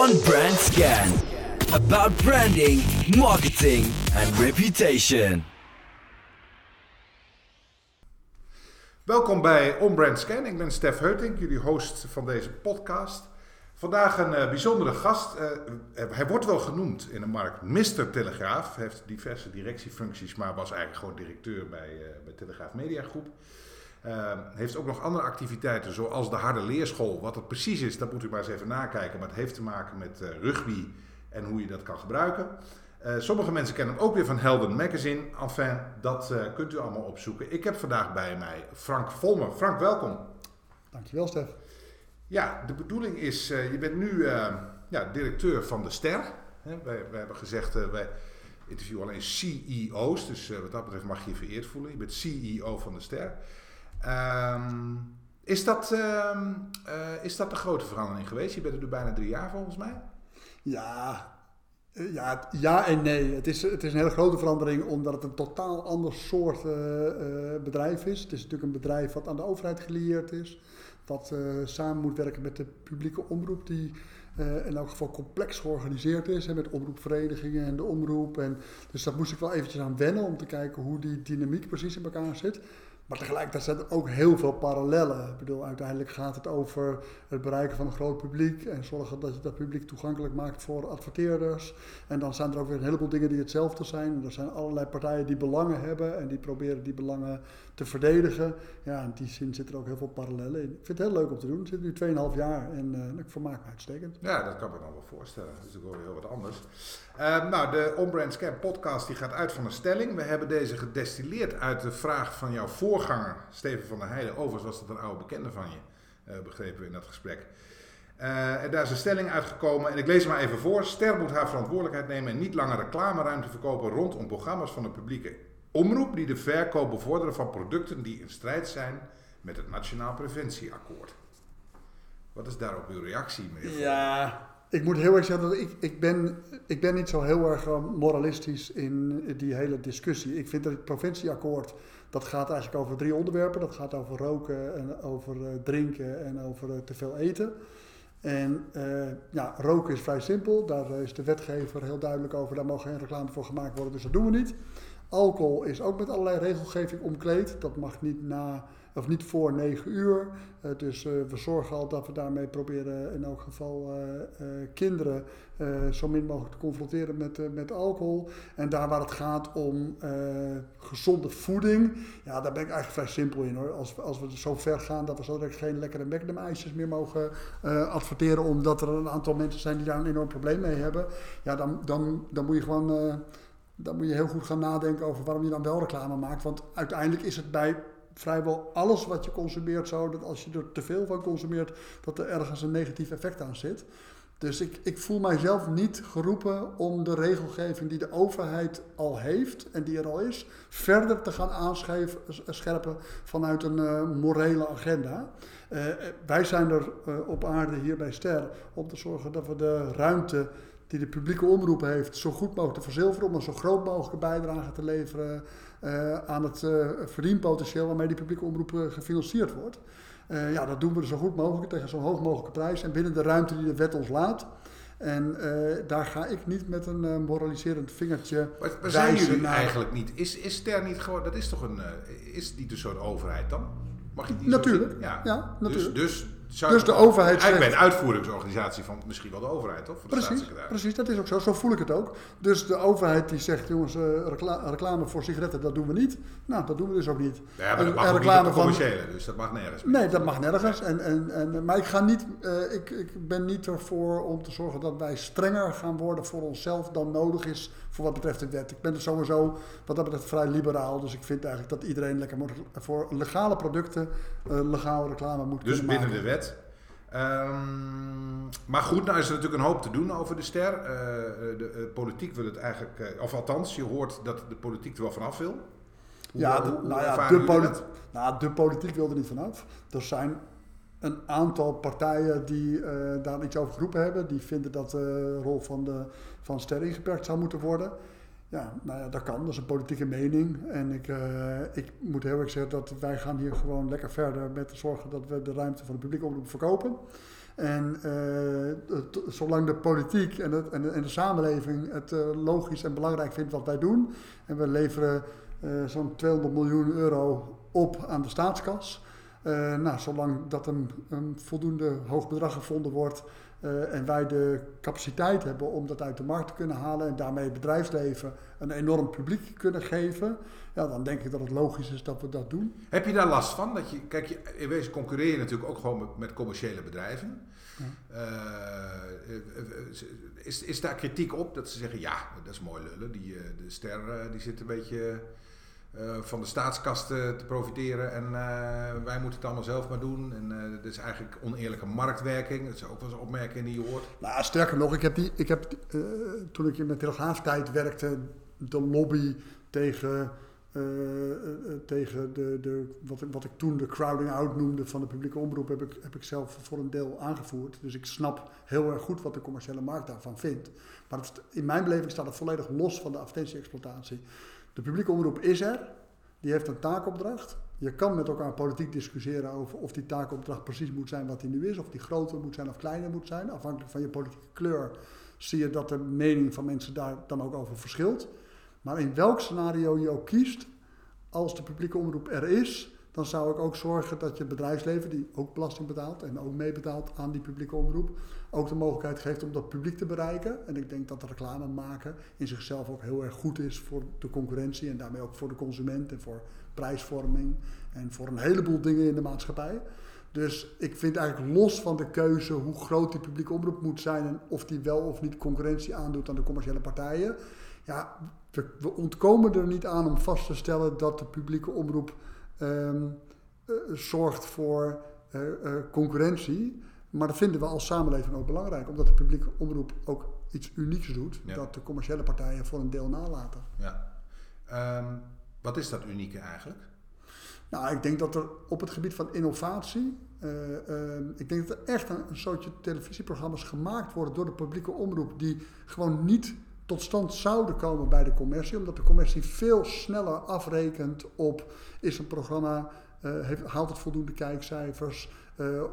on Brand Scan. About branding, marketing and reputation. Welkom bij On Brand Scan. Ik ben Stef Heutink, jullie host van deze podcast. Vandaag een uh, bijzondere gast. Uh, hij wordt wel genoemd in de markt Mr. Telegraaf. Heeft diverse directiefuncties, maar was eigenlijk gewoon directeur bij, bij Telegraaf Media Groep. Heeft ook nog andere activiteiten, zoals de Harde Leerschool. Wat het precies is, dat moet u maar eens even nakijken. Maar het heeft te maken met rugby en hoe je dat kan gebruiken. sommige mensen kennen hem ook weer van Helden Magazine. Enfin, dat kunt u allemaal opzoeken. Ik heb vandaag bij mij Frank Volmer. Frank, welkom. Dankjewel, Stef. Ja, de bedoeling is, uh, je bent nu uh, ja, directeur van de Ster. Hè, wij, wij, hebben gezegd, uh, wij interviewen alleen CEO's, dus wat dat betreft mag je je vereerd voelen. Je bent CEO van de Ster. Um, is, dat, ehm, is dat een grote verandering geweest? Je bent er nu bijna drie jaar volgens mij. Ja, ja, ja en nee. Het is, het is een hele grote verandering omdat het een totaal ander soort bedrijf is. Het is natuurlijk een bedrijf wat aan de overheid gelieerd is wat samen moet werken met de publieke omroep, die in elk geval complex georganiseerd is, hè, met omroepverenigingen en de omroep. En, dus daar moest ik wel eventjes aan wennen om te kijken hoe die dynamiek precies in elkaar zit. Maar tegelijkertijd zijn er ook heel veel parallellen. Ik bedoel, uiteindelijk gaat het over het bereiken van een groot publiek en zorgen dat je dat publiek toegankelijk maakt voor adverteerders. En dan zijn er ook weer een heleboel dingen die hetzelfde zijn. En er zijn allerlei partijen die belangen hebben en die proberen die belangen te verdedigen. Ja, in die zin zitten er ook heel veel parallellen in. Ik vind het heel leuk om te doen. Ik zit nu 2,5 jaar en uh, ik vermaak me uitstekend. Ja, dat kan ik me dan wel voorstellen. Dat is natuurlijk wel heel wat anders. Uh, nou, de On-Brand Scam podcast die gaat uit van een stelling. We hebben deze gedestilleerd uit de vraag van jouw voorganger, Steven van der Heijden. Overigens was dat een oude bekende van je, uh, begrepen we in dat gesprek. En daar is een stelling uitgekomen en ik lees maar even voor. Ster moet haar verantwoordelijkheid nemen en niet langer reclameruimte verkopen rondom programma's van de publieke omroep die de verkoop bevorderen van producten die in strijd zijn met het Nationaal Preventieakkoord. Wat is daarop uw reactie, meneer? Ja, ik moet heel erg zeggen dat ik, ik, ben, ik ben niet zo heel erg eh, moralistisch in die hele discussie. Ik vind dat het preventieakkoord, dat gaat eigenlijk over drie onderwerpen. Dat gaat over roken, en over uh, drinken en over uh, te veel eten. En uh, ja, roken is vrij simpel. Daar is de wetgever heel duidelijk over. Daar mag geen reclame voor gemaakt worden, dus dat doen we niet. Alcohol is ook met allerlei regelgeving omkleed. Dat mag niet, na, of niet voor 9 uur. Uh, dus uh, we zorgen al dat we daarmee proberen in elk geval uh, kinderen zo min mogelijk te confronteren met, met alcohol. En daar waar het gaat om gezonde voeding, ja, daar ben ik eigenlijk vrij simpel in hoor. Als, als we zo ver gaan dat we zo direct geen lekkere Magnum ijsjes meer mogen adverteren, omdat er een aantal mensen zijn die daar een enorm probleem mee hebben, ja, dan, dan, dan moet je gewoon dan moet je heel goed gaan nadenken over waarom je dan wel reclame maakt. Want uiteindelijk is het bij vrijwel alles wat je consumeert zo dat als je er te veel van consumeert, dat er ergens een negatief effect aan zit. Dus ik, ik voel mijzelf niet geroepen om de regelgeving die de overheid al heeft en die er al is, verder te gaan aanscherpen vanuit een uh, morele agenda. Uh, wij zijn er op aarde hier bij Ster om te zorgen dat we de ruimte die de publieke omroep heeft, zo goed mogelijk te verzilveren. Om een zo groot mogelijke bijdrage te leveren uh, aan het uh, verdienpotentieel waarmee die publieke omroep uh, gefinancierd wordt. ja, dat doen we zo goed mogelijk tegen zo'n hoog mogelijke prijs en binnen de ruimte die de wet ons laat. En daar ga ik niet met een moraliserend vingertje. Maar, maar zijn jullie naar... eigenlijk niet? Is, is er niet gewoon, dat is toch een, is niet een soort overheid dan? Mag je die natuurlijk. Ja. ja, natuurlijk. Dus, dus zou dus de overheid Eigenlijk zegt, een uitvoeringsorganisatie van misschien wel de overheid, toch? Van de precies, precies, dat is ook zo. Zo voel ik het ook. Dus de overheid die zegt, jongens, uh, recla reclame voor sigaretten, dat doen we niet. Nou, dat doen we dus ook niet. Ja, maar dat mag reclame niet commerciële, dus dat mag nergens. Nee, dat mag nergens. En, en, en, maar ik, ga niet, uh, ik, ik ben niet ervoor om te zorgen dat wij strenger gaan worden voor onszelf dan nodig is voor wat betreft de wet. Ik ben er sowieso wat dat betreft vrij liberaal. Dus ik vind eigenlijk dat iedereen lekker moet, voor legale producten uh, legale reclame moet dus kunnen maken. Dus binnen de wet. Um, maar goed, nou is er natuurlijk een hoop te doen over de ster. Uh, de uh, politiek wil het eigenlijk, uh, of althans, je hoort dat de politiek er wel vanaf wil. Hoe, ja, de, hoe, nou ja de, nou, de politiek wil er niet vanaf. Er zijn een aantal partijen die daar iets over geroepen hebben. Die vinden dat de rol van de van ster ingeperkt zou moeten worden. Ja, nou ja, dat kan. Dat is een politieke mening. En ik, uh, ik moet heel erg zeggen dat wij gaan hier gewoon lekker verder met zorgen dat we de ruimte van de publieke omroep verkopen. En eh, zolang de politiek en, het, en, de, en de samenleving het eh, logisch en belangrijk vindt wat wij doen, en we leveren eh, zo'n 200 miljoen euro op aan de staatskas, eh, nou, zolang dat een, een voldoende hoog bedrag gevonden wordt eh, en wij de capaciteit hebben om dat uit de markt te kunnen halen en daarmee het bedrijfsleven een enorm publiek kunnen geven, ja, dan denk ik dat het logisch is dat we dat doen. Heb je daar last van? Dat je, kijk, je, in wezen concurreer je natuurlijk ook gewoon met, met commerciële bedrijven. Ja. Eh, eh, is, is daar kritiek op dat ze zeggen, ja, dat is mooi lullen. Die, de ster die zit een beetje eh, van de staatskast te te profiteren en eh, wij moeten het allemaal zelf maar doen. En eh dat is eigenlijk oneerlijke marktwerking. Dat is ook wel eens een opmerking die je hoort. Nou, sterker nog, ik heb die, ik heb, toen ik in de Telegraaftijd werkte, de lobby tegen, tegen de, de, wat, wat ik toen de crowding out noemde van de publieke omroep, heb ik, heb ik zelf voor een deel aangevoerd. Dus ik snap heel erg goed wat de commerciële markt daarvan vindt. Maar in mijn beleving staat het volledig los van de advertentie-exploitatie. De publieke omroep is er, die heeft een taakopdracht. Je kan met elkaar politiek discussiëren over of die taakopdracht precies moet zijn wat die nu is. Of die groter moet zijn of kleiner moet zijn. Afhankelijk van je politieke kleur zie je dat de mening van mensen daar dan ook over verschilt. Maar in welk scenario je ook kiest, als de publieke omroep er is, dan zou ik ook zorgen dat je bedrijfsleven, die ook belasting betaalt en ook meebetaalt aan die publieke omroep, ook de mogelijkheid geeft om dat publiek te bereiken. En ik denk dat reclame maken in zichzelf ook heel erg goed is voor de concurrentie en daarmee ook voor de consument en voor prijsvorming en voor een heleboel dingen in de maatschappij. Dus ik vind eigenlijk los van de keuze hoe groot die publieke omroep moet zijn en of die wel of niet concurrentie aandoet aan de commerciële partijen. Ja, we, we ontkomen er niet aan om vast te stellen dat de publieke omroep ehm, eh, zorgt voor eh, eh, concurrentie. Maar dat vinden we als samenleving ook belangrijk, omdat de publieke omroep ook iets unieks doet, Ja. dat de commerciële partijen voor een deel nalaten. Ja. Ehm, wat is dat unieke eigenlijk? Nou, ik denk dat er op het gebied van innovatie, eh, eh, ik denk dat er echt een, een soortje televisieprogramma's gemaakt worden door de publieke omroep die gewoon niet tot stand zouden komen bij de commercie, omdat de commercie veel sneller afrekent op is een programma, eh, heeft, haalt het voldoende kijkcijfers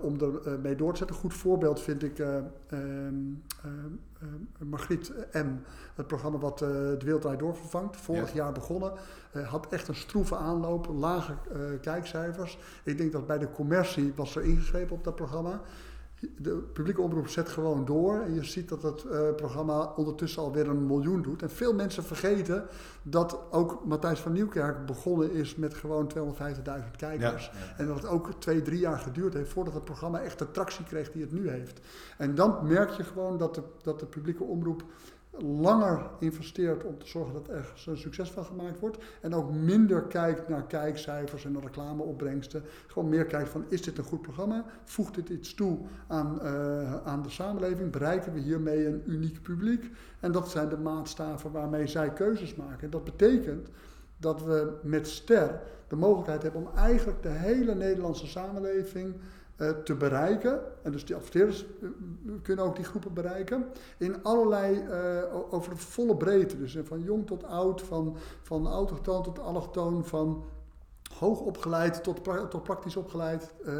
om er eh, mee door te zetten. Een goed voorbeeld vind ik eh, ehm, ehm, Margriet M. Het programma wat eh De Wereld Draait Door vervangt. Vorig jaar begonnen. Eh, had echt een stroeve aanloop, lage eh, kijkcijfers. Ik denk dat bij de commercie was er ingegrepen op dat programma. De publieke omroep zet gewoon door. En je ziet dat het eh, programma ondertussen alweer een miljoen doet. En veel mensen vergeten dat ook Matthijs van Nieuwkerk begonnen is met gewoon 250.000 kijkers. Ja, ja. En dat het ook twee, drie jaar geduurd heeft voordat het programma echt de tractie kreeg die het nu heeft. En dan merk je gewoon dat de, dat de publieke omroep langer investeert om te zorgen dat er een succes van gemaakt wordt. En ook minder kijkt naar kijkcijfers en naar reclameopbrengsten. Gewoon meer kijkt van is dit een goed programma? Voegt dit iets toe aan, eh, aan de samenleving? Bereiken we hiermee een uniek publiek? En dat zijn de maatstaven waarmee zij keuzes maken. En dat betekent dat we met Ster de mogelijkheid hebben om eigenlijk de hele Nederlandse samenleving te bereiken. En dus die adverteerders eh, kunnen ook die groepen bereiken. In allerlei, eh, over de volle breedte. Dus eh, van jong tot oud, van, van autochtoon tot allochtoon, van hoog opgeleid tot, tot praktisch opgeleid. Eh,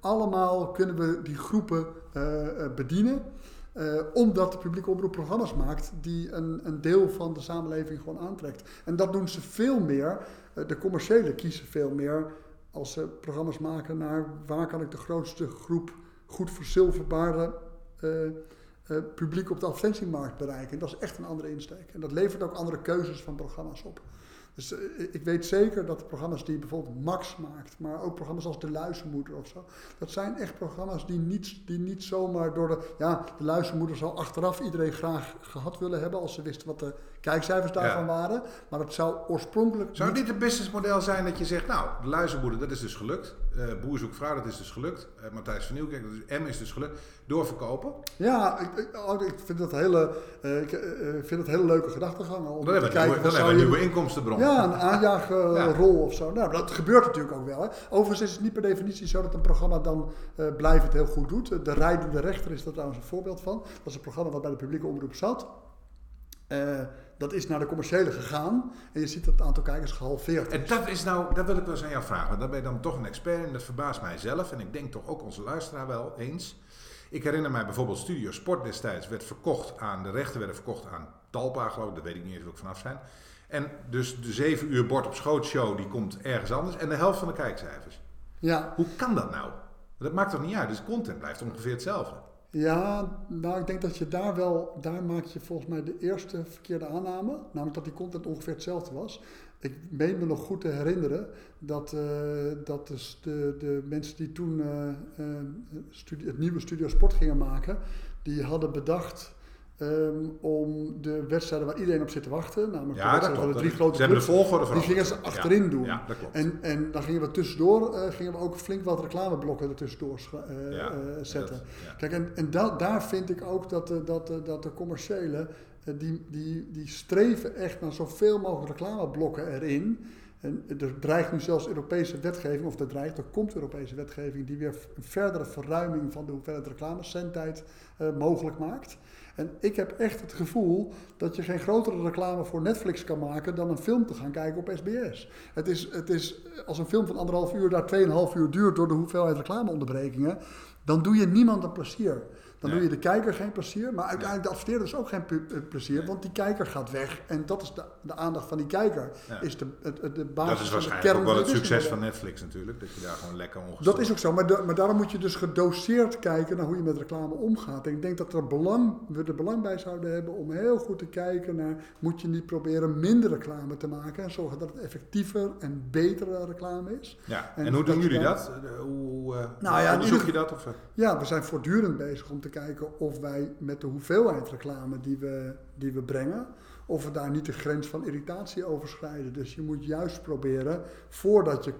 allemaal kunnen we die groepen eh, eh, bedienen. Eh, omdat de publieke omroep programma's maakt die een, een deel van de samenleving gewoon aantrekt. En dat doen ze veel meer. Eh, de commerciële kiezen veel meer als ze programma's maken naar waar kan ik de grootste groep goed verzilverbare eh, eh, publiek op de advertentiemarkt bereiken. En dat is echt een andere insteek. En dat levert ook andere keuzes van programma's op. Dus eh, ik weet zeker dat de programma's die bijvoorbeeld Max maakt, maar ook programma's als De Luizenmoeder of zo, dat zijn echt programma's die niet, die niet zomaar door de. Ja, De Luizenmoeder zou achteraf iedereen graag gehad willen hebben als ze wisten wat de kijkcijfers daarvan Ja. waren. Maar het zou oorspronkelijk. Zou niet- dit een businessmodel zijn dat je zegt, nou, de luizenmoeder, dat is dus gelukt. Eh boer zoekt vrouw, dat is dus gelukt. Eh, Matthijs van Nieuwkerk, dat is, M is dus gelukt. Doorverkopen. Ja, ik, ik, oh, ik vind dat hele, eh, ik vind dat hele leuke gedachtegangen. Om Dan hebben te we, een kijken, nieuwe- dan wat hebben we een nieuwe inkomstenbron. Ja, een aanjaagrol Ja. of zo. Nou, dat gebeurt natuurlijk ook wel. Hè. Overigens is het niet per definitie zo dat een programma dan blijvend heel goed doet. De Rijdende Rechter is daar trouwens een voorbeeld van. Dat is een programma wat bij de publieke omroep zat. Eh, dat is naar de commerciële gegaan. En je ziet dat het aantal kijkers gehalveerd En is. dat is nou, dat wil ik wel eens aan jou vragen. Want daar ben je dan toch een expert in. Dat verbaast mij zelf. En ik denk toch ook onze luisteraar wel eens. Ik herinner mij bijvoorbeeld Studio Sport destijds werd verkocht aan, de rechten werden verkocht aan Talpa geloof ik, dat weet ik niet eens of ik vanaf zijn. En dus de 7 uur bord op schoot show die komt ergens anders en de helft van de kijkcijfers. Ja, Hoe kan dat nou? Dat maakt toch niet uit? Dus content blijft ongeveer hetzelfde. Ja, nou ik denk dat je daar wel, daar maak je volgens mij de eerste verkeerde aanname. Namelijk dat die content ongeveer hetzelfde was. Ik meen me nog goed te herinneren dat, eh, dat dus de, de mensen die toen eh, eh, studie- het nieuwe Studio Sport gingen maken, die hadden bedacht ehm, om de wedstrijden waar iedereen op zit te wachten, namelijk de Ja, wedstrijden van de drie grote hebben de clubs, volgorde die gingen ze achterin Ja, doen. Ja, dat klopt. En, en dan gingen we tussendoor eh, gingen we ook flink wat reclameblokken ertussendoor scha- eh, eh, zetten. dat-. Kijk, en, en da- daar vind ik ook dat de, dat de, dat de commerciële, die, die, die streven echt naar zoveel mogelijk reclameblokken erin. Er dreigt nu zelfs Europese wetgeving, of er dreigt, er komt Europese wetgeving die weer een verdere verruiming van de hoeveelheid reclamecentheid eh mogelijk maakt. En ik heb echt het gevoel dat je geen grotere reclame voor Netflix kan maken dan een film te gaan kijken op SBS. Het is, het is als een film van anderhalf uur daar 2,5 uur duurt door de hoeveelheid reclameonderbrekingen, dan doe je niemand een plezier. Dan doe je de kijker geen plezier, maar uiteindelijk de adverteerders ook geen eh, plezier, want die kijker gaat weg. En dat is de, de aandacht van die kijker, is de, het- de basis Dat is van de waarschijnlijk ook wel het de succes van Netflix natuurlijk. Dat je daar gewoon lekker ongestoord... Dat is ook zo, maar, maar daarom moet je dus gedoseerd kijken naar hoe je met reclame omgaat. En ik denk dat er belang, we er belang bij zouden hebben om heel goed te kijken naar, moet je niet proberen minder reclame te maken en zorgen dat het effectiever en betere reclame is. Ja, En en, hoe doen jullie dat? Eh, Hoe, eh, Nou ja, onderzoek je dat? Of? Ja, we zijn voortdurend bezig om te kijken of wij met de hoeveelheid reclame die we, die we brengen, of we daar niet de grens van irritatie overschrijden. Dus je moet juist proberen, voordat je...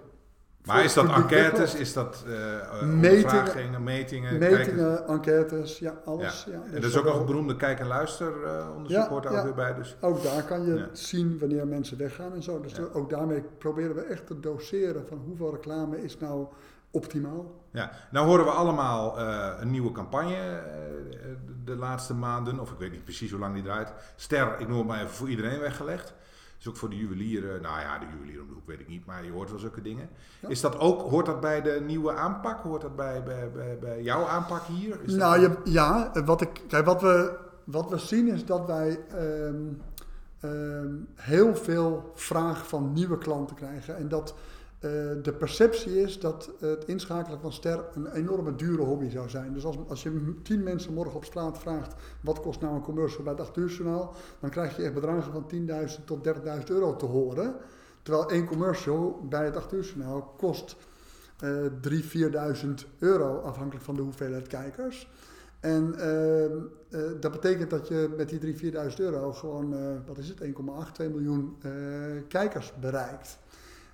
maar is dat enquêtes? Is dat eh eh, Metingen. metingen? Metingen, enquêtes, ja, alles. Ja. Ja. Dus En dat is ook nog een beroemde kijk- en luisteronderzoek Ja, hoort daar ja. ook weer bij. Dus. Ook daar kan je zien wanneer mensen weggaan en zo. Dus ook daarmee proberen we echt te doseren van hoeveel reclame is nou optimaal. Ja. Nou horen we allemaal eh, een nieuwe campagne eh, de laatste maanden, of ik weet niet precies hoe lang die draait. Ster, ik noem het maar even, voor iedereen weggelegd. Dus ook voor de juwelieren, nou ja, de juwelieren om de hoek weet ik niet, maar je hoort wel zulke dingen. Ja. Is dat ook, hoort dat bij de nieuwe aanpak? Hoort dat bij, bij, bij, bij jouw aanpak hier? Is dat- Nou je, ja, eh, wat, ik, kijk, wat, we, wat we zien is dat wij ehm, ehm, heel veel vraag van nieuwe klanten krijgen. En dat eh, de perceptie is dat het inschakelen van ster een enorme dure hobby zou zijn. Dus als, als je tien mensen morgen op straat vraagt wat kost nou een commercial bij het 8 uur dan krijg je echt bedragen van 10.000 tot 30.000 euro te horen. Terwijl één commercial bij het 8 uur kost eh 3.000, 4.000 euro afhankelijk van de hoeveelheid kijkers. En ehm, eh, dat betekent dat je met die 3.000, 4.000 euro gewoon, eh, wat is het, 1,8, 2 miljoen kijkers bereikt.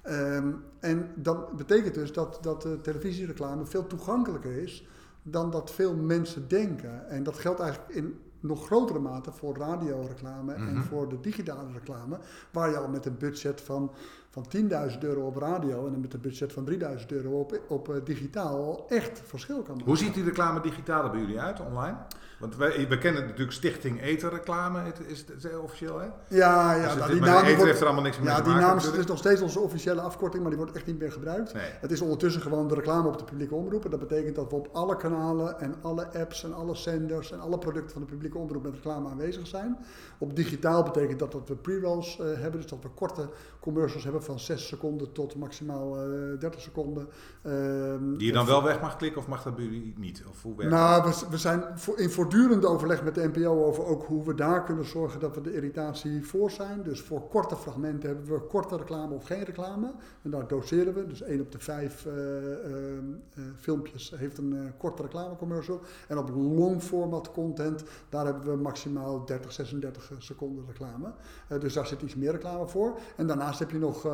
Ehm, en dat betekent dus dat, dat de televisiereclame veel toegankelijker is dan dat veel mensen denken. En dat geldt eigenlijk in nog grotere mate voor radioreclame en Mhm. voor de digitale reclame, waar je al met een budget van, van 10.000 euro op radio en met een budget van 3.000 euro op, op eh, digitaal al echt verschil kan maken. Hoe ziet die reclame digitaal bij jullie uit, online? Want wij, we kennen natuurlijk Stichting Etenreclame, het- is het officieel hè? Ja, ja, Dus nou, die naam eten wordt- heeft er allemaal niks meer Ja, mee te die maken naam is, nog steeds onze officiële afkorting, maar die wordt echt niet meer gebruikt. Nee. Het is ondertussen gewoon de reclame op de publieke omroep. En dat betekent dat we op alle kanalen en alle apps en alle zenders en alle producten van de publieke omroep met reclame aanwezig zijn. Op digitaal betekent dat dat we pre-rolls eh, hebben, dus dat we korte commercials hebben van 6 seconden tot maximaal eh 30 seconden. Ehm, Die je dan wel weg mag klikken of mag dat bij jullie niet? Of hoe werkt nou, we, we zijn voor- in voortdurend overleg met de NPO over ook hoe we daar kunnen zorgen dat we de irritatie voor zijn. Dus voor korte fragmenten hebben we korte reclame of geen reclame. En daar doseren we. Dus één op de vijf eh, eh, eh, filmpjes heeft een korte reclamecommercial. En op long format content, daar hebben we maximaal 30, 36 seconden reclame. Dus daar zit iets meer reclame voor. En daarnaast heb je nog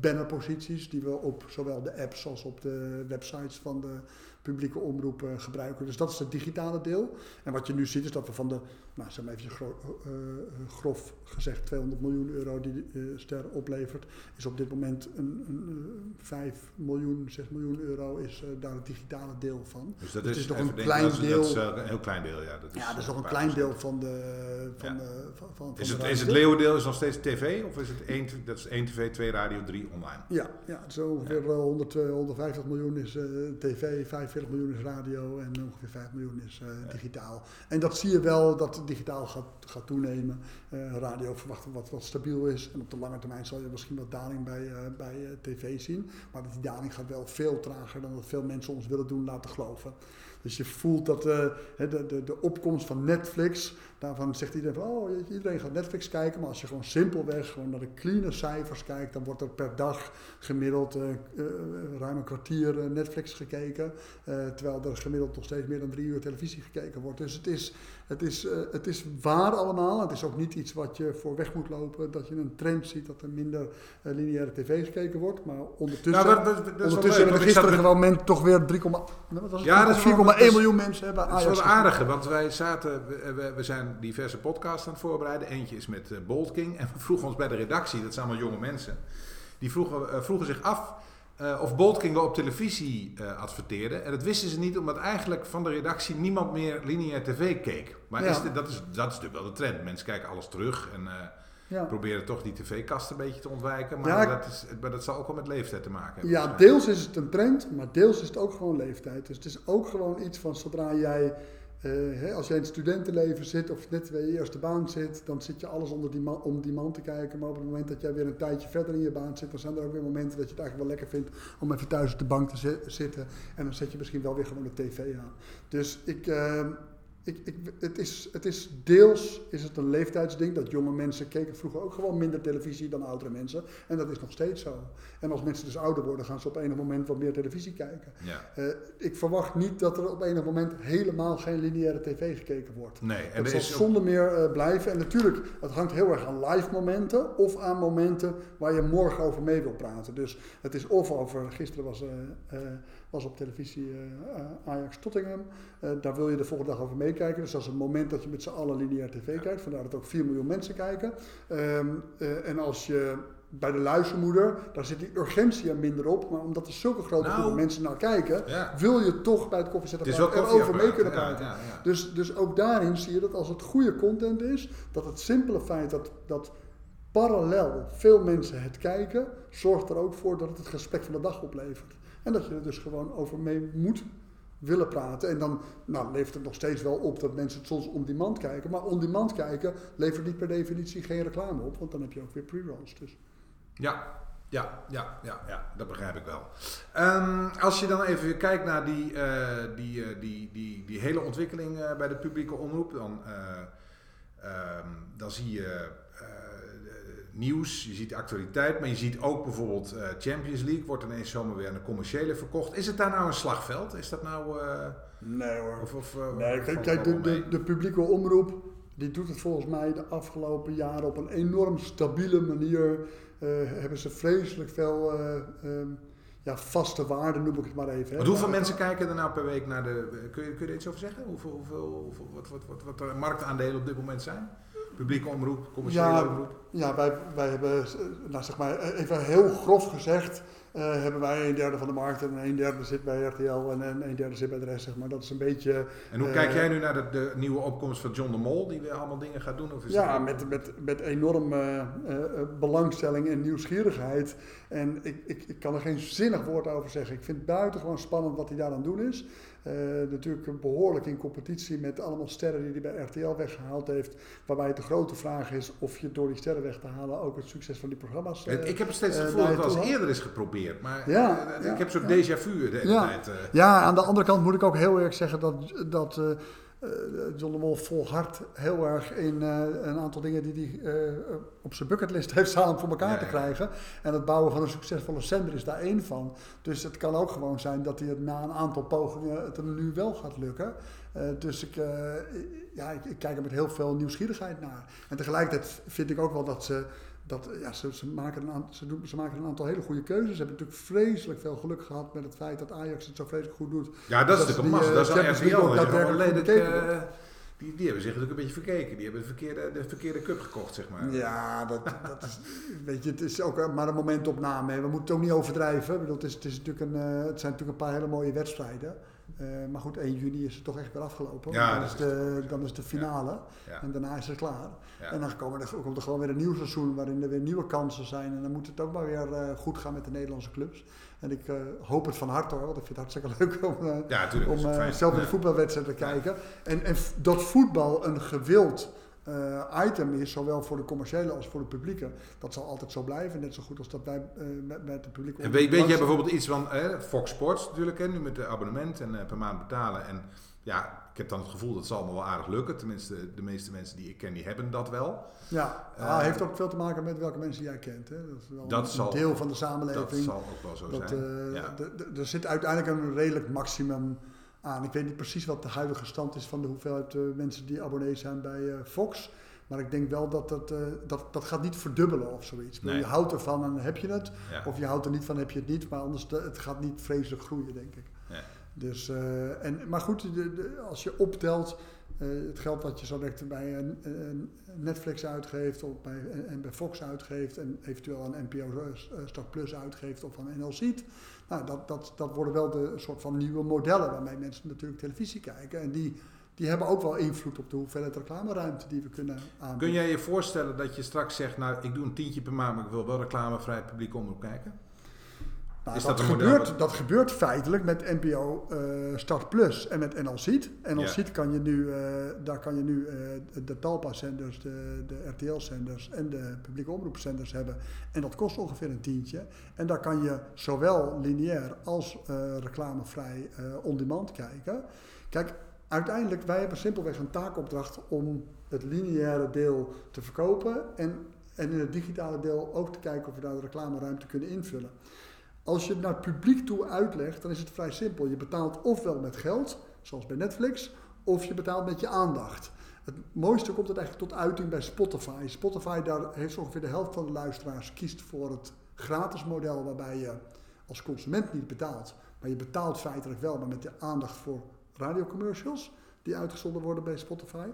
bannerposities die we op zowel de apps als op de websites van de publieke omroep eh, gebruiken. Dus dat is het digitale deel. En wat je nu ziet is dat we van de, nou zeg maar even gro- eh, eh, grof gezegd, 200 miljoen euro die ster oplevert, is op dit moment een, een, eh, 5 miljoen, 6 miljoen euro is daar het digitale deel van. Dus dat is, is nog een klein dat is, deel. Dat is een heel klein deel, ja. Dat is, Ja, dat is nog een klein procent. deel van de. Van Ja. de van, van, Is het, de is het leeuwendeel is nog steeds tv of is het 1, dat is 1 tv, 2 radio, 3 online? Ja, ja, het is ongeveer eh, 100, eh, 150 miljoen is eh, tv, 50 45 miljoen is radio en ongeveer 5 miljoen is digitaal. En dat zie je wel dat digitaal gaat, gaat toenemen. radio verwachten wat, wat stabiel is. En op de lange termijn zal je misschien wat daling bij, bij tv zien. Maar die daling gaat wel veel trager dan dat veel mensen ons willen doen laten geloven. Dus je voelt dat de, de, de opkomst van Netflix, daarvan zegt iedereen van, oh, iedereen gaat Netflix kijken. Maar als je gewoon simpelweg gewoon naar de clean cijfers kijkt, dan wordt er per dag gemiddeld uh, ruim een kwartier Netflix gekeken. terwijl er gemiddeld nog steeds meer dan drie uur televisie gekeken wordt. Dus het is, het is, het is waar allemaal. Het is ook niet iets wat je voor weg moet lopen, dat je een trend ziet dat er minder lineaire tv gekeken wordt. Maar ondertussen, nou, dat, dat, dat ondertussen hebben we gisteren gewoon toch weer 3, ja, dat is 4,1 miljoen mensen hebben. Dat is wel aardige, want wij zaten, we, we, zijn diverse podcasts aan het voorbereiden. Eentje is met uh, Bold King. En we vroegen ons bij de redactie, dat zijn allemaal jonge mensen, die vroegen, uh, vroegen zich af uh, of Bold King wel op televisie adverteerde. En dat wisten ze niet, omdat eigenlijk van de redactie niemand meer lineair tv keek. Maar is dat, is, dat is natuurlijk wel de trend. Mensen kijken alles terug en ja. proberen toch die tv-kast een beetje te ontwijken. Maar, dat is, maar dat zal ook wel met leeftijd te maken hebben. Ja, deels is het een trend, maar deels is het ook gewoon leeftijd. Dus het is ook gewoon iets van zodra jij, eh, als jij in het studentenleven zit of net bij je eerste baan zit, dan zit je alles onder die om die man te kijken. Maar op het moment dat jij weer een tijdje verder in je baan zit, dan zijn er ook weer momenten dat je het eigenlijk wel lekker vindt om even thuis op de bank te zitten. En dan zet je misschien wel weer gewoon de tv aan. Dus ik, uh, ik, ik, het, is, het is deels is het een leeftijdsding. Dat jonge mensen keken vroeger ook gewoon minder televisie dan oudere mensen. En dat is nog steeds zo. En als mensen dus ouder worden, gaan ze op enig moment wat meer televisie kijken. Ja. Uh, ik verwacht niet dat er op enig moment helemaal geen lineaire tv gekeken wordt. Nee, en dat zal zonder meer uh, blijven. En natuurlijk, het hangt heel erg aan live momenten of aan momenten waar je morgen over mee wil praten. Dus het is of over, gisteren was... Uh, was op televisie uh, Ajax Tottingham. Uh, daar wil je de volgende dag over meekijken. Dus dat is het moment dat je met z'n allen lineair tv kijkt. Vandaar dat ook 4 miljoen mensen kijken. Um, en als je bij de luistermoeder, daar zit die urgentie er minder op. Maar omdat er zulke grote nou, groepen mensen naar kijken, wil je toch bij het koffiezetapparaat erover mee kunnen praten. Ja, ja, dus, dus ook daarin zie je dat als het goede content is, dat het simpele feit dat, dat parallel veel mensen het kijken, zorgt er ook voor dat het het gesprek van de dag oplevert. En dat je er dus gewoon over mee moet willen praten. En dan nou, levert het nog steeds wel op dat mensen het soms on demand kijken. Maar on demand kijken levert niet per definitie geen reclame op, want dan heb je ook weer pre-rolls. Dus. Ja, ja, ja, ja, ja, dat begrijp ik wel. Um, als je dan even kijkt naar die, uh, die, uh, die, die, die hele ontwikkeling uh, bij de publieke omroep, dan, um, dan zie je nieuws, je ziet actualiteit, maar je ziet ook bijvoorbeeld uh, Champions League wordt ineens zomaar weer aan de commerciële verkocht. Is het daar nou een slagveld? Is dat nou... Uh, nee hoor. Of, of, uh, nee, kijk, kijk de, de, de, publieke omroep, die doet het volgens mij de afgelopen jaren op een enorm stabiele manier. hebben ze vreselijk veel... Um, ja, vaste waarde noem ik het maar even. Hè. hoeveel mensen kijken er nou per week naar de... Kun je, kun je er iets over zeggen? Hoeveel, hoeveel, hoeveel wat, wat, wat, wat de marktaandelen op dit moment zijn? Publieke omroep, commerciële ja, omroep? Ja, wij, wij hebben, nou zeg maar, even heel grof gezegd, uh, hebben wij een derde van de markt en een derde zit bij RTL en een derde zit bij de rest, zeg maar. Dat is een beetje... En hoe kijk eh, jij nu naar de, de, nieuwe opkomst van John de Mol, die weer allemaal dingen gaat doen? Of is ja, met, met, met enorme uh, belangstelling en nieuwsgierigheid. En ik, ik, ik kan er geen zinnig woord over zeggen. Ik vind het buitengewoon spannend wat hij daar aan het doen is. Uh, natuurlijk behoorlijk in competitie met allemaal sterren die hij bij RTL weggehaald heeft. Waarbij het de grote vraag is of je door die sterren weg te halen ook het succes van die programma's. Uh, ik heb steeds het gevoel dat het al eerder is geprobeerd. Maar ja, ik heb zo'n déjà vu de hele ja. tijd. Ja, aan de andere kant moet ik ook heel erg zeggen dat. dat John de Mol volhardt heel erg in uh, een aantal dingen die hij uh, op zijn bucketlist heeft staan om voor elkaar te krijgen. En het bouwen van een succesvolle zender is daar één van. Dus het kan ook gewoon zijn dat hij het na een aantal pogingen het er nu wel gaat lukken. dus ik, ja, ik, ik, kijk er met heel veel nieuwsgierigheid naar. En tegelijkertijd vind ik ook wel dat ze dat, ja, ze, ze, maken een aantal, ze, doen, ze maken een aantal hele goede keuzes. Ze hebben natuurlijk vreselijk veel geluk gehad met het feit dat Ajax het zo vreselijk goed doet. Ja, dat, is natuurlijk een massa. Dat is RTL. Uh, die, die hebben zich natuurlijk een beetje verkeken. Die hebben de verkeerde, de verkeerde cup gekocht, zeg maar. Ja, dat, dat is, weet je, het is ook maar een momentopname. We moeten het ook niet overdrijven. Ik bedoel, het, is, het, is natuurlijk een, uh, het zijn natuurlijk een paar hele mooie wedstrijden. Eh, maar goed, 1 juni is het toch echt weer afgelopen. Ja, dan, is de, dan is de finale. Ja. En daarna is het klaar. En dan komen er, komt er gewoon weer een nieuw seizoen waarin er weer nieuwe kansen zijn. En dan moet het ook maar weer eh, goed gaan met de Nederlandse clubs. En ik eh, hoop het van harte hoor, want ik vind het hartstikke leuk om, om zelf in de voetbalwedstrijd te kijken. En, en dat voetbal een gewild eh, item is, zowel voor de commerciële als voor de publieke, dat zal altijd zo blijven. Net zo goed als dat wij eh, met, met de publieke En weet, weet jij bijvoorbeeld iets van eh, Fox Sports natuurlijk, hè, nu met de abonnement en per maand betalen. En ja, ik heb dan het gevoel dat het zal allemaal wel aardig lukken. Tenminste, de meeste mensen die ik ken, die hebben dat wel. Ja, Eh, ah, heeft ook veel te maken met welke mensen jij kent. Hè? Dat is wel Dat een zal- deel van de Dat samenleving. zal ook wel zo Dat, zijn. ja. Er zit uiteindelijk een redelijk maximum aan. Ik weet niet precies wat de huidige stand is van de hoeveelheid eh, mensen die abonnee zijn bij eh, Fox. Maar ik denk wel dat dat, eh, dat dat gaat niet verdubbelen of zoiets. Nee. Je houdt ervan en heb je het. Ja. Of je houdt er niet van, heb je het niet. Maar anders, de- het gaat niet vreselijk groeien, denk ik. Ja. Dus, en, maar goed, de, de- als je optelt het geld wat je zo direct bij Netflix uitgeeft of bij, en, bij Fox uitgeeft en eventueel aan NPO Start Plus uitgeeft of aan NL Ziet. Nou, dat, dat, dat worden wel de soort van nieuwe modellen waarmee mensen natuurlijk televisie kijken. En die, die hebben ook wel invloed op de hoeveelheid reclameruimte die we kunnen aanbieden. Kun jij je voorstellen dat je straks zegt, nou ik doe een tientje per maand, maar ik wil wel reclamevrij publiek omroep kijken? Nou, Is dat, dat een model gebeurt, dat gebeurt feitelijk met NPO eh, Start Plus en met NL Ziet. NL Ja. Kan je nu, eh, daar kan je nu eh, de Talpa-zenders, de, de RTL-zenders en de publieke omroepzenders hebben. En dat kost ongeveer een tientje. En daar kan je zowel lineair als reclamevrij on-demand kijken. Kijk, uiteindelijk, wij hebben simpelweg een taakopdracht om het lineaire deel te verkopen. En, en in het digitale deel ook te kijken of we daar de reclameruimte kunnen invullen. Als je het naar het publiek toe uitlegt, dan is het vrij simpel. Je betaalt ofwel met geld, zoals bij Netflix, of je betaalt met je aandacht. Het mooiste komt het eigenlijk tot uiting bij Spotify. Spotify, daar heeft ongeveer de helft van de luisteraars kiest voor het gratis model, waarbij je als consument niet betaalt. Maar je betaalt feitelijk wel, maar met de aandacht voor radiocommercials die uitgezonden worden bij Spotify.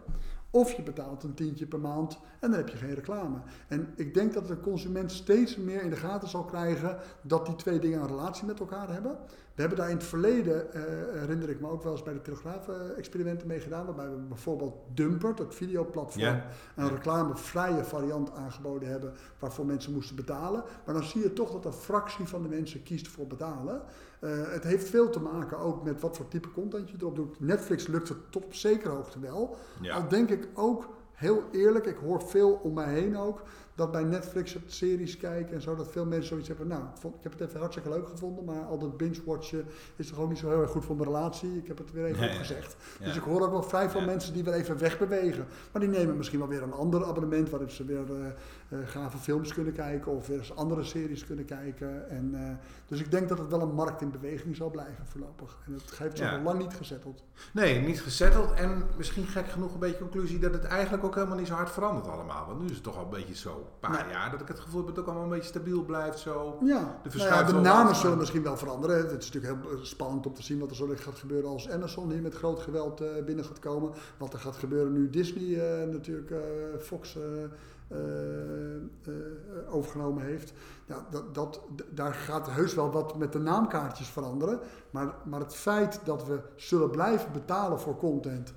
Of je betaalt een tientje per maand en dan heb je geen reclame. En ik denk dat de consument steeds meer in de gaten zal krijgen dat die twee dingen een relatie met elkaar hebben. We hebben daar in het verleden, eh, herinner ik me ook wel eens bij de Telegraaf-experimenten mee gedaan, waarbij we bijvoorbeeld Dumpert, het videoplatform, een reclamevrije variant aangeboden hebben waarvoor mensen moesten betalen. Maar dan zie je toch dat een fractie van de mensen kiest voor betalen. Eh, het heeft veel te maken ook met wat voor type content je erop doet. Netflix lukt het tot op zekere hoogte wel. Ja. Al denk ik ook, heel eerlijk, ik hoor veel om mij heen ook, dat bij Netflix het series kijken en zo, dat veel mensen zoiets hebben. Nou, ik, vond, ik heb het even hartstikke leuk gevonden, maar al dat binge-watchen is toch ook niet zo heel erg goed voor mijn relatie. Ik heb het weer even Nee, opgezegd. ja. Dus ik hoor ook wel vrij veel Ja. mensen die weer even wegbewegen. Maar die nemen misschien wel weer een ander abonnement waarin ze weer eh, gave films kunnen kijken of weer eens andere series kunnen kijken. En, eh, dus ik denk dat het wel een markt in beweging zal blijven voorlopig. En het heeft zich Ja. nog lang niet gezetteld. Nee, niet gezetteld en misschien gek genoeg een beetje conclusie dat het eigenlijk ook helemaal niet zo hard verandert allemaal. Want nu is het toch al een beetje zo, paar Nee. jaar, dat ik het gevoel heb dat het ook allemaal een beetje stabiel blijft zo. Ja, De nou ja, de namen zullen misschien wel veranderen. Het is natuurlijk heel spannend om te zien wat er zo gaat gebeuren als Amazon hier met groot geweld eh, binnen gaat komen. Wat er gaat gebeuren nu Disney eh, natuurlijk eh, Fox overgenomen heeft. Ja, dat, dat, daar gaat heus wel wat met de naamkaartjes veranderen. Maar, maar het feit dat we zullen blijven betalen voor content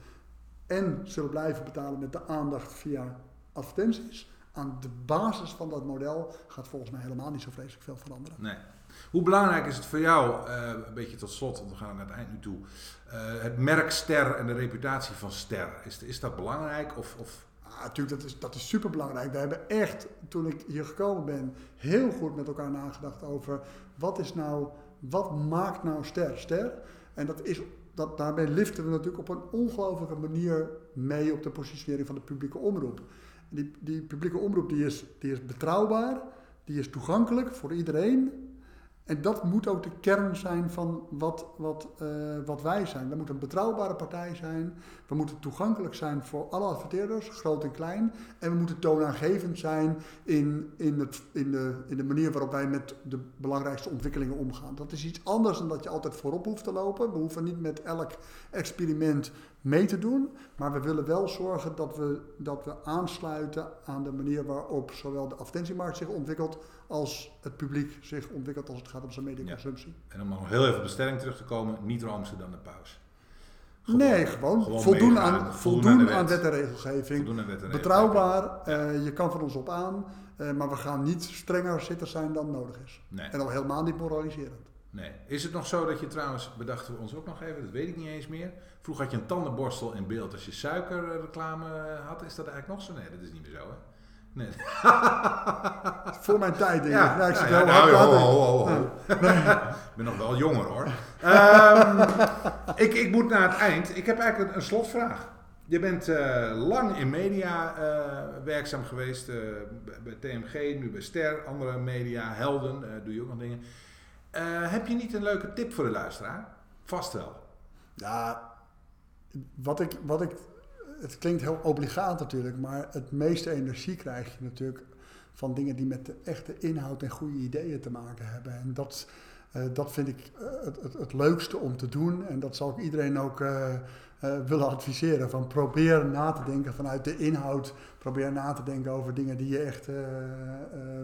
en zullen blijven betalen met de aandacht via advertenties. Aan de basis van dat model gaat volgens mij helemaal niet zo vreselijk veel veranderen. Nee. Hoe belangrijk is het voor jou, eh, een beetje tot slot, want we gaan naar het eind nu toe, eh, het merk Ster en de reputatie van Ster? Is, is dat belangrijk? Of, of Ah, natuurlijk, dat is, dat is super belangrijk. We hebben echt, toen ik hier gekomen ben, heel goed met elkaar nagedacht over wat is nou, wat maakt nou ster ster? En dat is, dat, daarbij liften we natuurlijk op een ongelofelijke manier mee op de positionering van de publieke omroep. Die, die publieke omroep die is, die is betrouwbaar, die is toegankelijk voor iedereen. En dat moet ook de kern zijn van wat, wat, eh, wat wij zijn. We moeten een betrouwbare partij zijn. We moeten toegankelijk zijn voor alle adverteerders, groot en klein. En we moeten toonaangevend zijn in, in, het, in, de, in de manier waarop wij met de belangrijkste ontwikkelingen omgaan. Dat is iets anders dan dat je altijd voorop hoeft te lopen. We hoeven niet met elk experiment mee te doen. Maar we willen wel zorgen dat we, dat we aansluiten aan de manier waarop zowel de advertentiemarkt zich ontwikkelt als het publiek zich ontwikkelt als het gaat om zijn mediaconsumptie. En om nog heel even op de stelling terug te komen, niet roomser dan de paus. nee, gewoon, gewoon voldoen, aan, voldoen voldoen aan wet. en regelgeving. Voldoen aan wet en Betrouwbaar, eh, je kan van ons op aan, eh, maar we gaan niet strenger zitten zijn dan nodig is. Nee. En al helemaal niet moraliserend. Nee. Is het nog zo dat je trouwens, bedachten we ons ook nog even, dat weet ik niet eens meer. Vroeger had je een tandenborstel in beeld als je suikerreclame eh, had. Is dat eigenlijk nog zo? Nee, dat is niet meer zo hè? Nee. Voor mijn tijd denk ik. Ja, Ja, ik ja, zit ja, heel nou, ho, ho, ho. Ik ben nog wel jonger hoor. Ehm, ik, ik moet naar het eind. Ik heb eigenlijk een, een slotvraag. Je bent eh, lang in media eh, werkzaam geweest. bij- TMG, nu bij Ster, andere media, Helden, doe je ook nog dingen. Eh, heb je niet een leuke tip voor de luisteraar? Vast wel. Ja, wat ik, wat ik, het klinkt heel obligaat natuurlijk, maar het meeste energie krijg je natuurlijk van dingen die met de echte inhoud en goede ideeën te maken hebben. En dat, eh, dat vind ik eh, het, het, leukste om te doen en dat zal ik iedereen ook eh, eh, willen adviseren. Van probeer na te denken vanuit de inhoud, probeer na te denken over dingen die je echt eh, eh,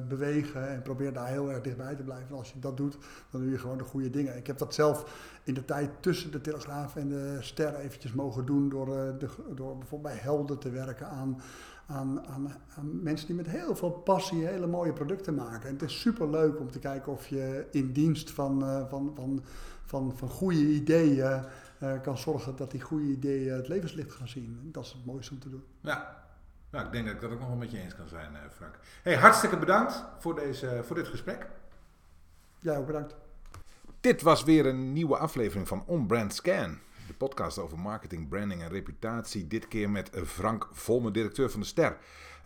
bewegen en probeer daar heel erg dichtbij te blijven. En als je dat doet, dan doe je gewoon de goede dingen. Ik heb dat zelf in de tijd tussen de Telegraaf en de Ster eventjes mogen doen door, de, door bijvoorbeeld bij Helden te werken aan, aan, aan, mensen die met heel veel passie hele mooie producten maken. En het is super leuk om te kijken of je in dienst van, van, van, van, van goede ideeën eh, kan zorgen dat die goede ideeën het levenslicht gaan zien. Dat is het mooiste om te doen. Ja. Nou, ik denk dat ik dat ook nog wel met je eens kan zijn, eh, Frank. Hey, hartstikke bedankt voor, deze, voor dit gesprek. Jij ook bedankt. Dit was weer een nieuwe aflevering van On Brand Scan. De podcast over marketing, branding en reputatie. Dit keer met Frank Volmer, directeur van de Ster.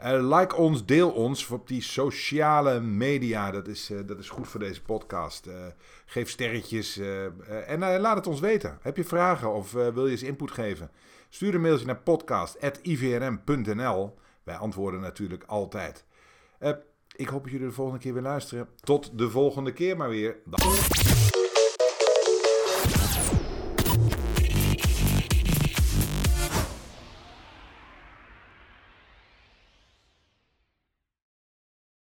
Eh, like ons, deel ons op die sociale media. Dat is, eh, dat is goed voor deze podcast. Eh, geef sterretjes en laat het ons weten. Heb je vragen of wil je eens input geven? Stuur een mailtje naar podcast.ivrm.nl. Wij antwoorden natuurlijk altijd. Ik hoop dat jullie de volgende keer weer luisteren. Tot de volgende keer maar weer.